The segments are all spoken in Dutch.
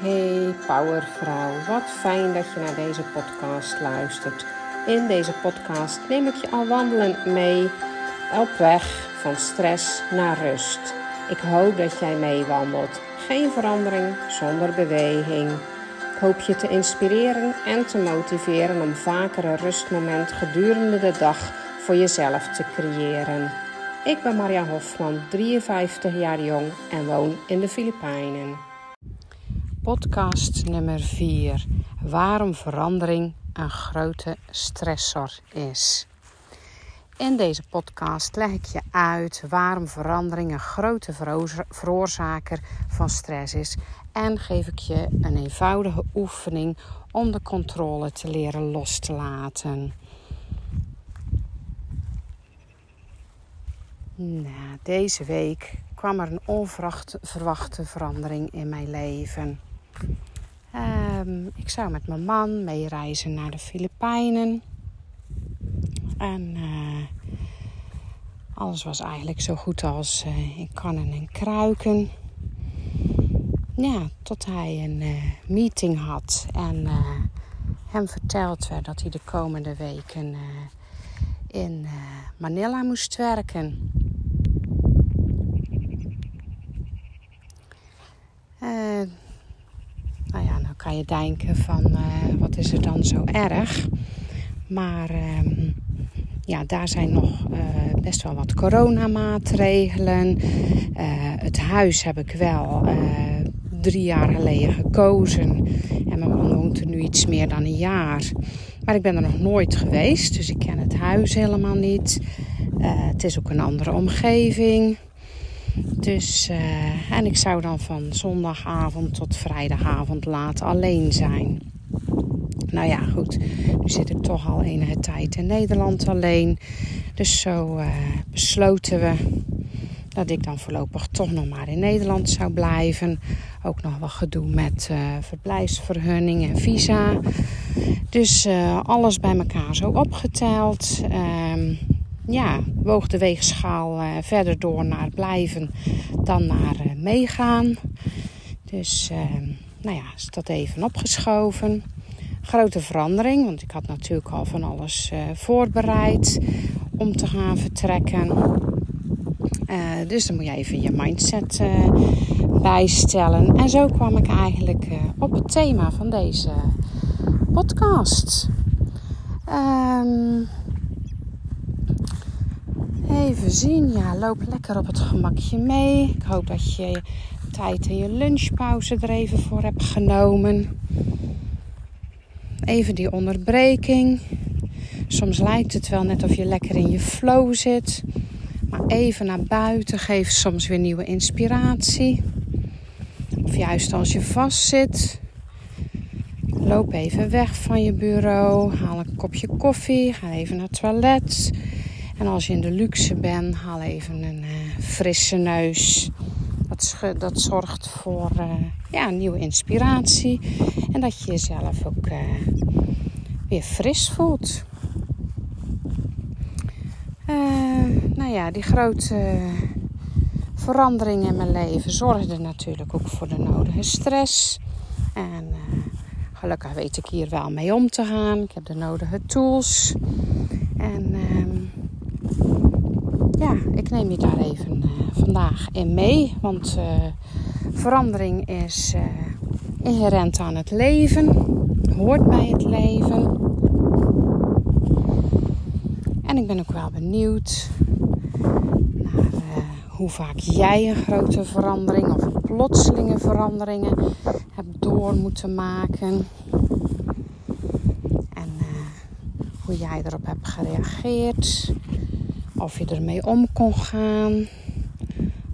Hey Powervrouw, wat fijn dat je naar deze podcast luistert. In deze podcast neem ik je al wandelend mee op weg van stress naar rust. Ik hoop dat jij meewandelt. Geen verandering zonder beweging. Ik hoop je te inspireren en te motiveren om vaker een rustmoment gedurende de dag voor jezelf te creëren. Ik ben Maria Hofman, 53 jaar jong en woon in de Filipijnen. Podcast nummer 4. Waarom verandering een grote stressor is. In deze podcast leg ik je uit waarom verandering een grote veroorzaker van stress is en geef ik je een eenvoudige oefening om de controle te leren los te laten. Nou, deze week kwam er een onverwachte verandering in mijn leven. Um, ik zou met mijn man meereizen naar de Filipijnen. En uh, alles was eigenlijk zo goed als uh, in kannen en kruiken. Ja, tot hij een uh, meeting had en hem verteld werd dat hij de komende weken in Manila moest werken. Kan je denken van uh, wat is er dan zo erg. Maar um, ja, daar zijn nog uh, best wel wat coronamaatregelen. Uh, het huis heb ik wel drie jaar geleden gekozen. En mijn man woont er nu iets meer dan een jaar. Maar ik ben er nog nooit geweest, dus ik ken het huis helemaal niet. het is ook een andere omgeving. Dus, uh, en ik zou dan van zondagavond tot vrijdagavond laat alleen zijn. Nou ja, goed. Nu zit ik toch al enige tijd in Nederland alleen. Dus zo uh, besloten we dat ik dan voorlopig toch nog maar in Nederland zou blijven. Ook nog wat gedoe met uh, verblijfsvergunning en visa. Dus alles bij elkaar zo opgeteld. Uh, ja, woog de weegschaal uh, verder door naar blijven dan naar uh, meegaan. Dus uh, nou ja, is dat even opgeschoven. Grote verandering, want ik had natuurlijk al van alles voorbereid om te gaan vertrekken. dus dan moet je even je mindset bijstellen. En zo kwam ik eigenlijk op het thema van deze podcast. Um, Even zien. Ja, loop lekker op het gemakje mee. Ik hoop dat je tijd in je lunchpauze er even voor hebt genomen. Even die onderbreking. Soms lijkt het wel net of je lekker in je flow zit. Maar even naar buiten geeft soms weer nieuwe inspiratie. Of juist als je vast zit. Loop even weg van je bureau. Haal een kopje koffie. Ga even naar het toilet. En als je in de luxe bent, haal even een uh, frisse neus. Dat, dat zorgt voor uh, ja, nieuwe inspiratie. En dat je jezelf ook uh, weer fris voelt. nou ja, die grote veranderingen in mijn leven zorgden natuurlijk ook voor de nodige stress. En gelukkig weet ik hier wel mee om te gaan. Ik heb de nodige tools. Ja, ik neem je daar even uh, vandaag in mee. Want uh, verandering is uh, inherent aan het leven, hoort bij het leven. En ik ben ook wel benieuwd naar hoe vaak jij een grote verandering of plotselinge veranderingen hebt door moeten maken. En hoe jij erop hebt gereageerd. Of je ermee om kon gaan.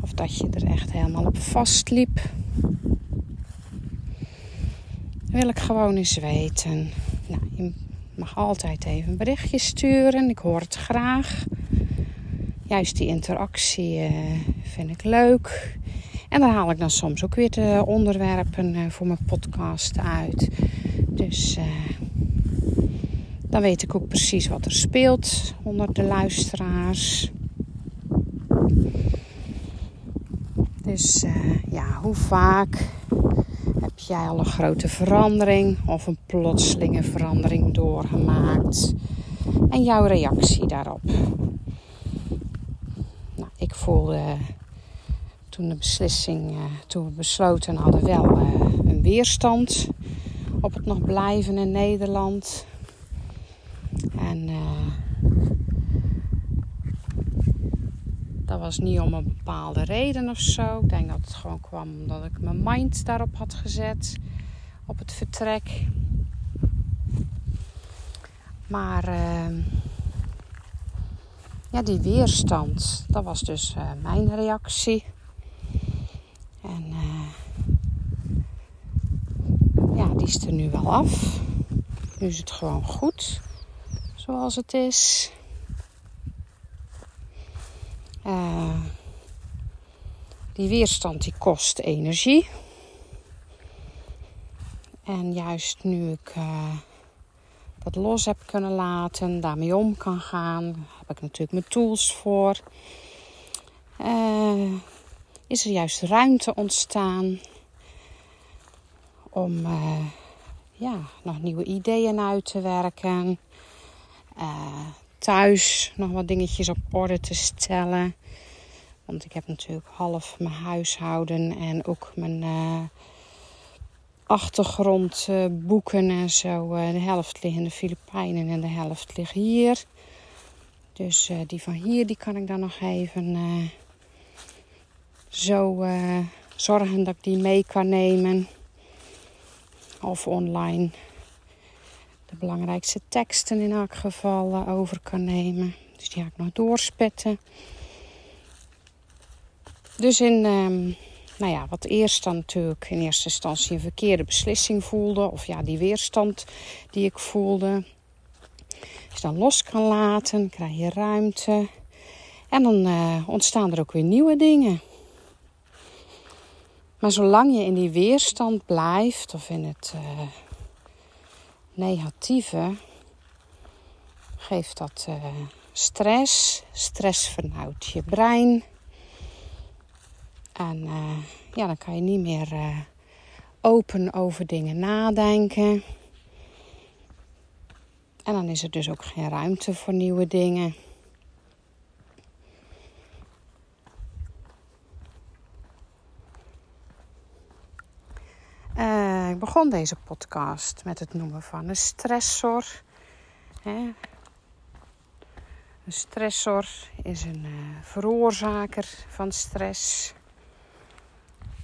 Of dat je er echt helemaal op vastliep. Wil ik gewoon eens weten. Nou, je mag altijd even een berichtje sturen. Ik hoor het graag. Juist die interactie uh, vind ik leuk. En daar haal ik dan soms ook weer de onderwerpen uh, voor mijn podcast uit. Dus uh, dan weet ik ook precies wat er speelt onder de luisteraars. Dus uh, ja, hoe vaak heb jij al een grote verandering of een plotselinge verandering doorgemaakt? En jouw reactie daarop. Nou, ik voelde toen de beslissing, uh, toen we besloten hadden, wel uh, een weerstand op het nog blijven in Nederland. En uh, dat was niet om een bepaalde reden of zo. Ik denk dat het gewoon kwam omdat ik mijn mind daarop had gezet. Op het vertrek. Maar uh, ja, die weerstand, dat was dus uh, mijn reactie. En uh, ja, die is er nu wel af. Nu is het gewoon goed zoals het is. Uh, die weerstand die kost energie. En juist nu ik uh, dat los heb kunnen laten, daarmee om kan gaan, heb ik natuurlijk mijn tools voor. Uh, is er juist ruimte ontstaan om ja, nog nieuwe ideeën uit te werken. Uh, thuis nog wat dingetjes op orde te stellen. Want ik heb natuurlijk half mijn huishouden en ook mijn uh, achtergrondboeken en zo. Uh, de helft liggen in de Filipijnen en de helft ligt hier. Dus die van hier die kan ik dan nog even zo zorgen dat ik die mee kan nemen. Of online belangrijkste teksten in elk geval uh, over kan nemen. Dus die ga ik nog doorspetten. Dus in, um, nou ja, wat eerst dan natuurlijk in eerste instantie een verkeerde beslissing voelde. Of ja, die weerstand die ik voelde. Je dan los kan laten, krijg je ruimte. En dan uh, ontstaan er ook weer nieuwe dingen. Maar zolang je in die weerstand blijft, of in het... Uh, negatieve geeft dat uh, stress. Stress vernauwt je brein. En uh, ja, dan kan je niet meer uh, open over dingen nadenken. En dan is er dus ook geen ruimte voor nieuwe dingen. Ik begon deze podcast met het noemen van een stressor. Een stressor is een uh, veroorzaker van stress.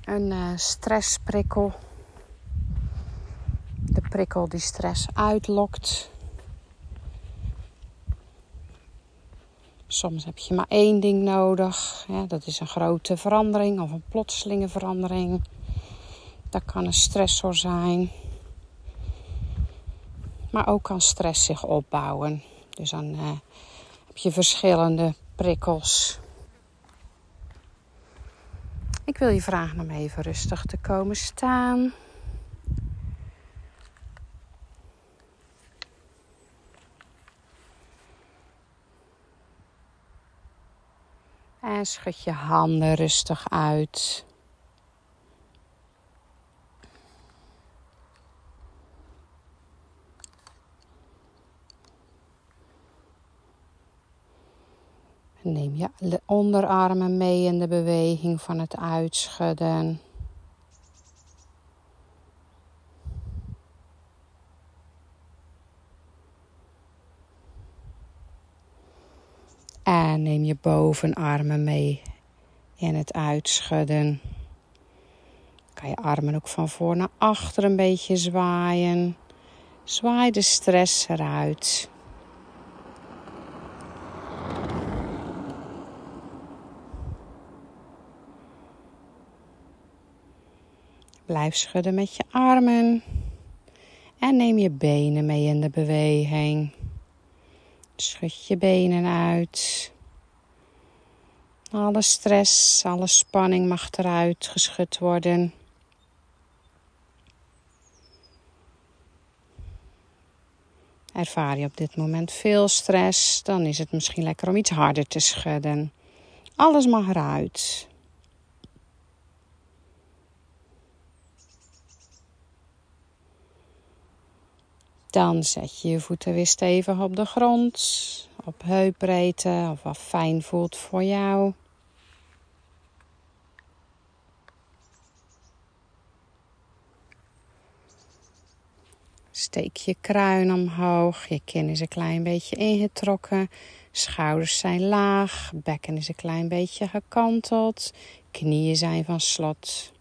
Een uh, stressprikkel. De prikkel die stress uitlokt. Soms heb je maar één ding nodig. dat is een grote verandering of een plotselinge verandering. Dat kan een stressor zijn. Maar ook kan stress zich opbouwen. Dus dan uh, heb je verschillende prikkels. Ik wil je vragen om even rustig te komen staan. En schud je handen rustig uit. Neem je onderarmen mee in de beweging van het uitschudden. En neem je bovenarmen mee in het uitschudden. Kan je armen ook van voor naar achter een beetje zwaaien. Zwaai de stress eruit. Blijf schudden met je armen. En neem je benen mee in de beweging. Schud je benen uit. Alle stress, alle spanning mag eruit geschud worden. Ervaar je op dit moment veel stress, dan is het misschien lekker om iets harder te schudden. Alles mag eruit. Dan zet je je voeten weer stevig op de grond, op heupbreedte of wat fijn voelt voor jou. Steek je kruin omhoog, je kin is een klein beetje ingetrokken, schouders zijn laag, bekken is een klein beetje gekanteld, knieën zijn van slot.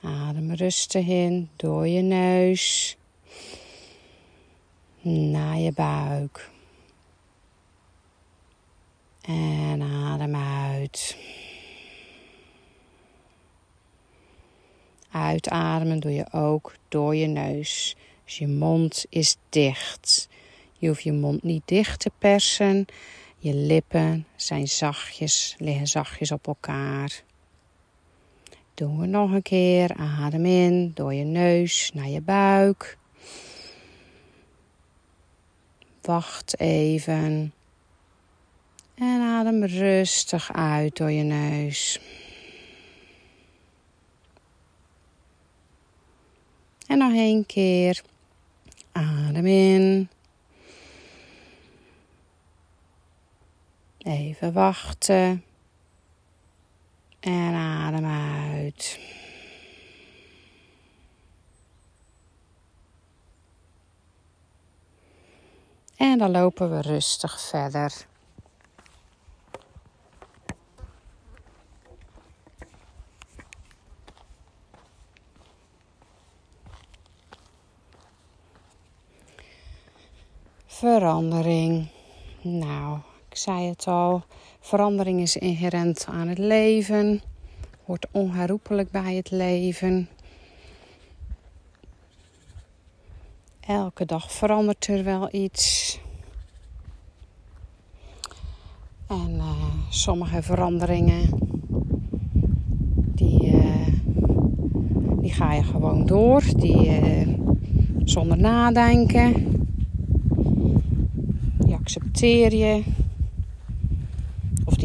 Adem rustig in door je neus naar je buik. En adem uit. Uitademen doe je ook door je neus. Dus je mond is dicht. Je hoeft je mond niet dicht te persen. Je lippen zijn zachtjes, liggen zachtjes op elkaar. Doen we nog een keer. Adem in door je neus naar je buik. Wacht even. En adem rustig uit door je neus. En nog één keer. Adem in. Even wachten. En adem uit. En dan lopen we rustig verder. Verandering. Nou, ik zei het al. Verandering is inherent aan het leven. Hoort onherroepelijk bij het leven. Elke dag verandert er wel iets. En uh, sommige veranderingen, die, uh, die ga je gewoon door. Die, uh, zonder nadenken. Die accepteer je.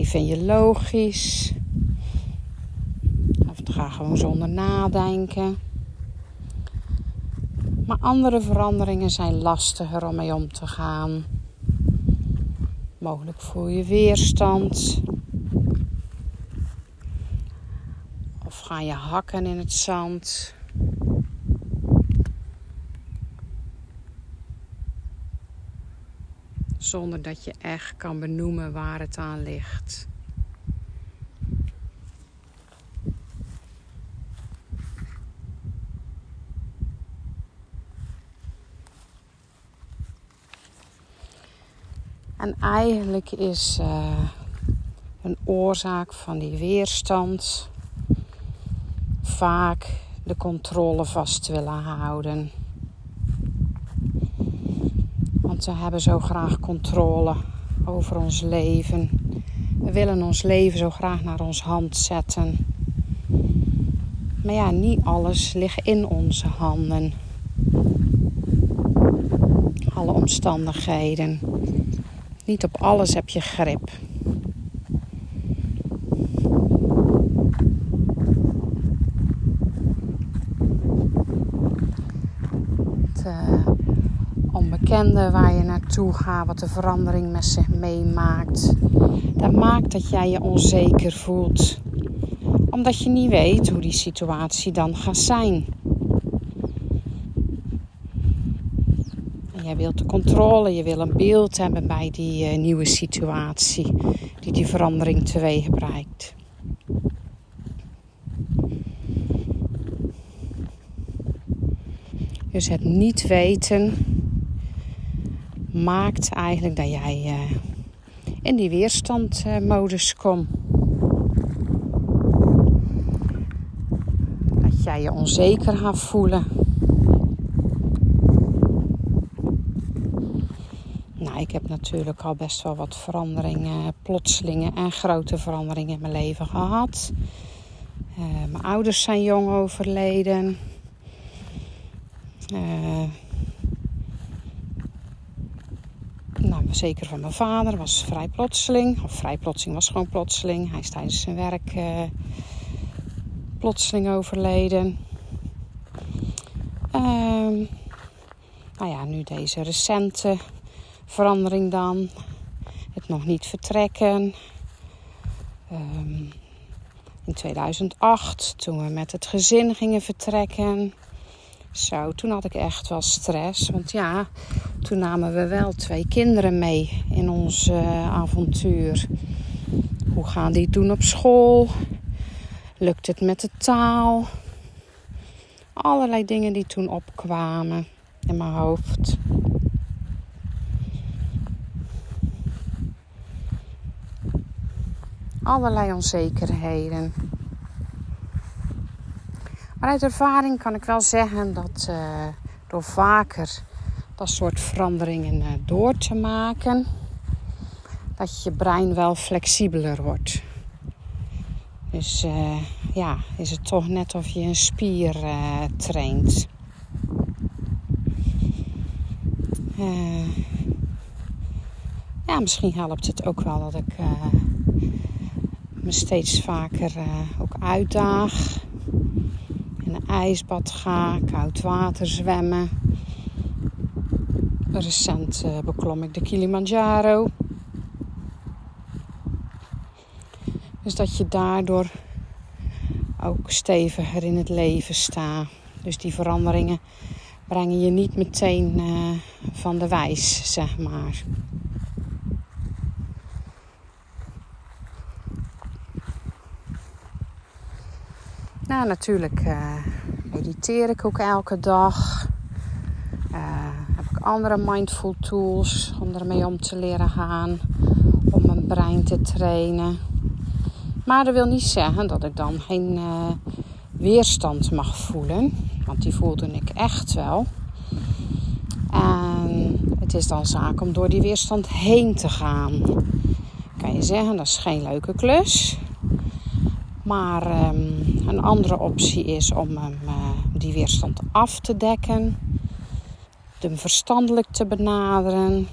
Die vind je logisch. Of gaat gewoon zonder nadenken. Maar andere veranderingen zijn lastiger om mee om te gaan. Mogelijk voel je weerstand. Of ga je hakken in het zand. Zonder dat je echt kan benoemen waar het aan ligt. En eigenlijk is uh, een oorzaak van die weerstand vaak de controle vast willen houden. We hebben zo graag controle over ons leven. We willen ons leven zo graag naar ons hand zetten. Maar ja, niet alles ligt in onze handen. Alle omstandigheden. Niet op alles heb je grip. Het uh, onbekende waar je naartoe gaat, wat de verandering met zich meemaakt, dat maakt dat jij je onzeker voelt. Omdat je niet weet hoe die situatie dan gaat zijn. Jij wilt de controle, je wil een beeld hebben bij die uh, nieuwe situatie die die verandering teweeg brengt. Dus het niet weten maakt eigenlijk dat jij uh, in die weerstandmodus komt. Dat jij je onzeker gaat voelen ik heb natuurlijk al best wel wat veranderingen, plotselingen en grote veranderingen in mijn leven gehad. Uh, mijn ouders zijn jong overleden. Uh, nou, zeker van mijn vader was vrij plotseling. Of vrij plotseling was gewoon plotseling. Hij is tijdens zijn werk uh, plotseling overleden. Ehm, nou ja, nu deze recente verandering dan. Het nog niet vertrekken. Ehm, in 2008, toen we met het gezin gingen vertrekken. Zo, toen had ik echt wel stress. Want ja, toen namen we wel twee kinderen mee in ons uh, avontuur. Hoe gaan die doen op school? Lukt het met de taal? Allerlei dingen die toen opkwamen in mijn hoofd. Allerlei onzekerheden. Maar uit ervaring kan ik wel zeggen dat uh, door vaker dat soort veranderingen uh, door te maken, dat je brein wel flexibeler wordt. Dus uh, ja, is het toch net of je een spier traint. ja, misschien helpt het ook wel dat ik me steeds vaker ook uitdaag ijsbad ga, koud water zwemmen. Recent uh, beklom ik de Kilimanjaro. Dus dat je daardoor ook steviger in het leven staat. Dus die veranderingen brengen je niet meteen uh, van de wijs, zeg maar. Nou, natuurlijk uh, mediteer ik ook elke dag. Uh, heb ik andere mindful tools om ermee om te leren gaan. Om mijn brein te trainen. Maar dat wil niet zeggen dat ik dan geen uh, weerstand mag voelen. Want die voelde ik echt wel. En het is dan zaak om door die weerstand heen te gaan. Kan je zeggen, dat is geen leuke klus. Maar um, een andere optie is om hem, uh, die weerstand af te dekken. Hem verstandelijk te benaderen.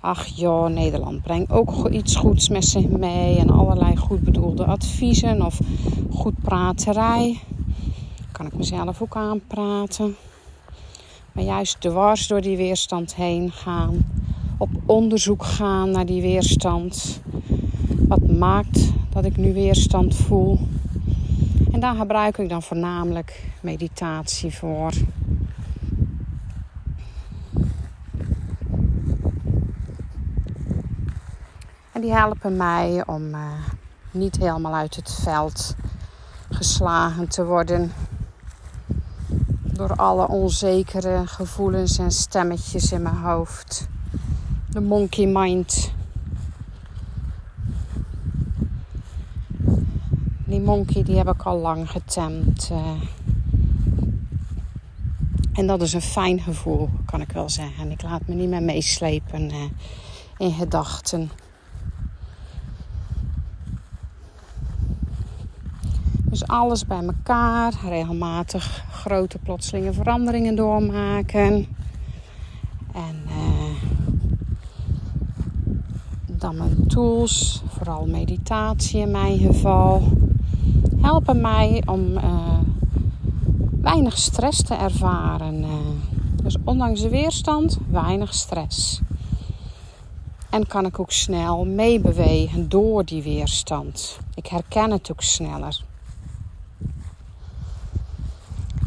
Ach joh, Nederland brengt ook iets goeds met zich mee. En allerlei goed bedoelde adviezen of goed praterij. Kan ik mezelf ook aanpraten. Maar juist dwars door die weerstand heen gaan. Op onderzoek gaan naar die weerstand. Wat maakt dat ik nu weerstand voel. En daar gebruik ik dan voornamelijk meditatie voor. En die helpen mij om uh, niet helemaal uit het veld geslagen te worden. Door alle onzekere gevoelens en stemmetjes in mijn hoofd. De monkey mind Die monkey die heb ik al lang getemd. Uh. En dat is een fijn gevoel, kan ik wel zeggen. Ik laat me niet meer meeslepen uh, in gedachten. Dus alles bij elkaar, regelmatig grote plotselinge veranderingen doormaken. En uh, dan mijn tools, vooral meditatie in mijn geval helpen mij om uh, weinig stress te ervaren. Uh, dus ondanks de weerstand, weinig stress. En kan ik ook snel meebewegen door die weerstand. Ik herken het ook sneller.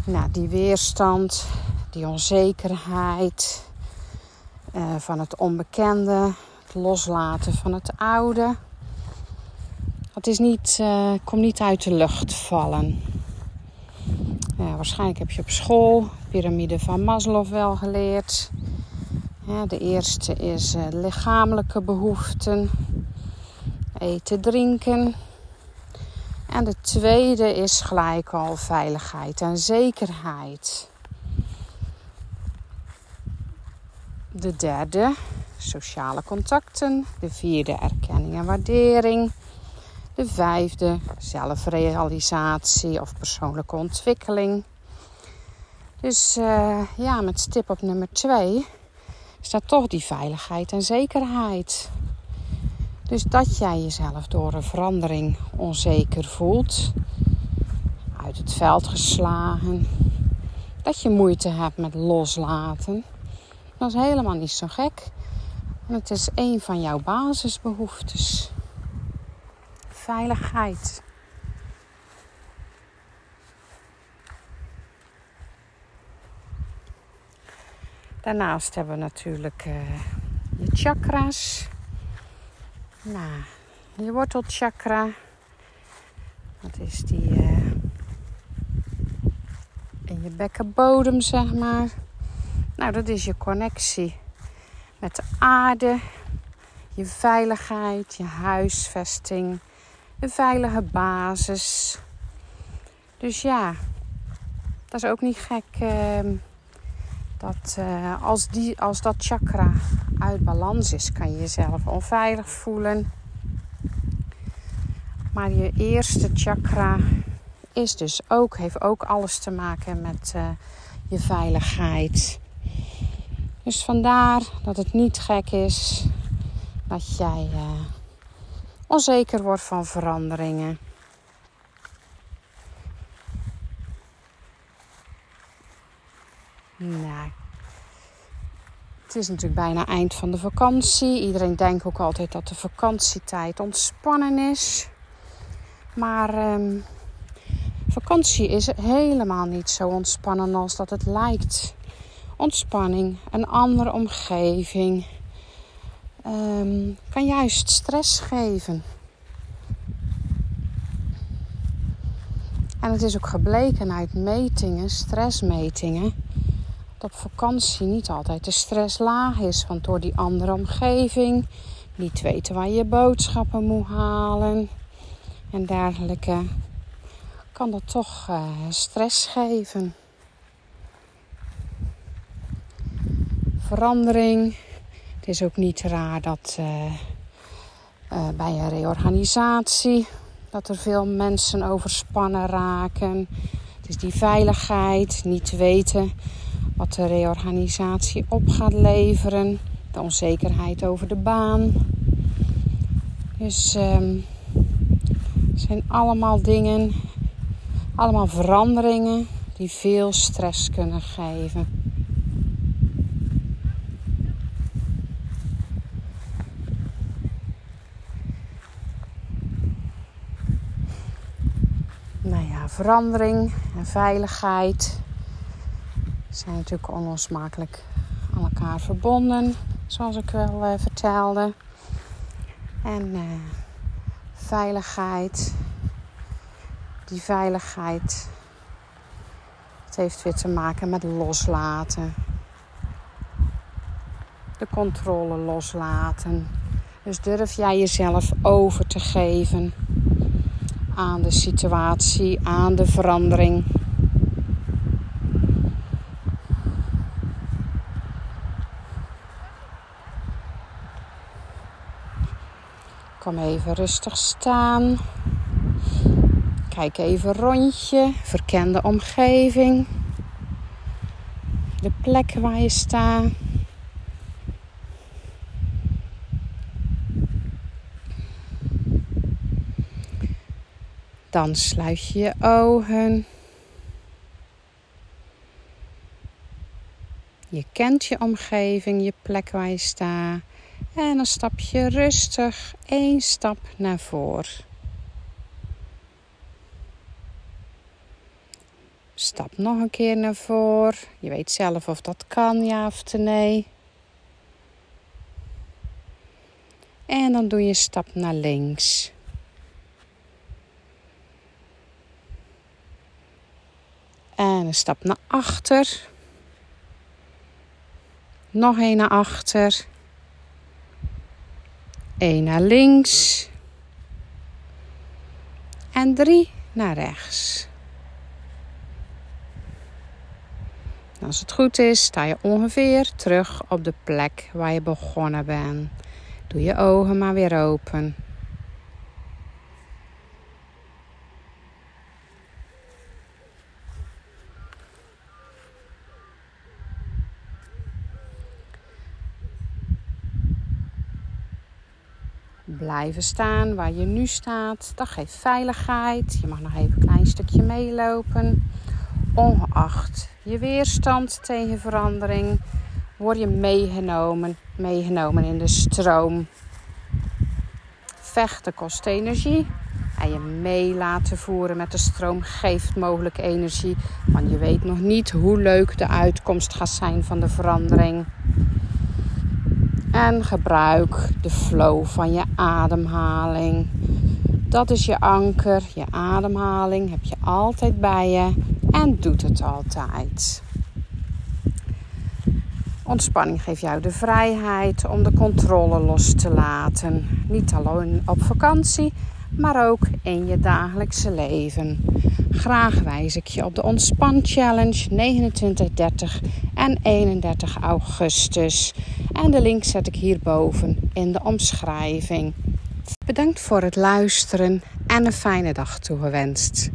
Nou, die weerstand, die onzekerheid uh, van het onbekende, het loslaten van het oude het is niet, uh, komt niet uit de lucht vallen. Waarschijnlijk heb je op school piramide van Maslow wel geleerd. Ja, de eerste is uh, lichamelijke behoeften, eten, drinken. En de tweede is gelijk al veiligheid en zekerheid. De derde, sociale contacten. De vierde, erkenning en waardering. De vijfde, zelfrealisatie of persoonlijke ontwikkeling. Dus uh, ja, met stip op nummer twee staat toch die veiligheid en zekerheid. Dus dat jij jezelf door een verandering onzeker voelt, uit het veld geslagen, dat je moeite hebt met loslaten. Dat is helemaal niet zo gek. Het is een van jouw basisbehoeftes. Veiligheid. Daarnaast hebben we natuurlijk je chakras. Nou, je wortelchakra. Dat is die uh, in je bekkenbodem, zeg maar. Nou, dat is je connectie met de aarde, je veiligheid, je huisvesting, een veilige basis. Dus ja, dat is ook niet gek uh, dat uh, als, die, als dat chakra uit balans is, kan je jezelf onveilig voelen. Maar je eerste chakra is dus ook, heeft ook alles te maken met uh, je veiligheid. Dus vandaar dat het niet gek is dat jij uh, onzeker wordt van veranderingen. Nou, het is natuurlijk bijna eind van de vakantie. Iedereen denkt ook altijd dat de vakantietijd ontspannen is. Maar um, vakantie is helemaal niet zo ontspannen als dat het lijkt. Ontspanning, een andere omgeving, um, kan juist stress geven. En het is ook gebleken uit metingen, stressmetingen, dat op vakantie niet altijd de stress laag is. Want door die andere omgeving, niet weten waar je boodschappen moet halen en dergelijke, kan dat toch uh, stress geven. Verandering. Het is ook niet raar dat uh, uh, bij een reorganisatie dat er veel mensen overspannen raken. Het is die veiligheid, niet weten wat de reorganisatie op gaat leveren, de onzekerheid over de baan. Dus um, zijn allemaal dingen, allemaal veranderingen die veel stress kunnen geven. Nou verandering en veiligheid zijn natuurlijk onlosmakelijk aan elkaar verbonden, zoals ik wel uh, vertelde. En uh, veiligheid. Die veiligheid. Het heeft weer te maken met loslaten. De controle loslaten. Dus durf jij jezelf over te geven aan de situatie, aan de verandering. Kom even rustig staan. Kijk even rondje. Verken de omgeving. De plek waar je staat. Dan sluit je je ogen. Je kent je omgeving, je plek waar je staat. En dan stap je rustig één stap naar voren. Stap nog een keer naar voren. Je weet zelf of dat kan, ja of nee. En dan doe je stap naar links. En een stap naar achter. Nog een naar achter. 1 naar links. En 3 naar rechts. Als het goed is, sta je ongeveer terug op de plek waar je begonnen bent. Doe je ogen maar weer open. Blijven staan waar je nu staat. Dat geeft veiligheid. Je mag nog even een klein stukje meelopen. ongeacht je weerstand tegen verandering, word je meegenomen, meegenomen in de stroom. Vechten kost energie. En je mee laten voeren met de stroom geeft mogelijk energie. Want je weet nog niet hoe leuk de uitkomst gaat zijn van de verandering. En gebruik de flow van je ademhaling. Dat is je anker, je ademhaling heb je altijd bij je en doet het altijd. Ontspanning geeft jou de vrijheid om de controle los te laten. Niet alleen op vakantie, maar ook in je dagelijkse leven. Graag wijs ik je op de Ontspan Challenge 29, 30 en 31 augustus. En de link zet ik hierboven in de omschrijving. Bedankt voor het luisteren en een fijne dag toegewenst.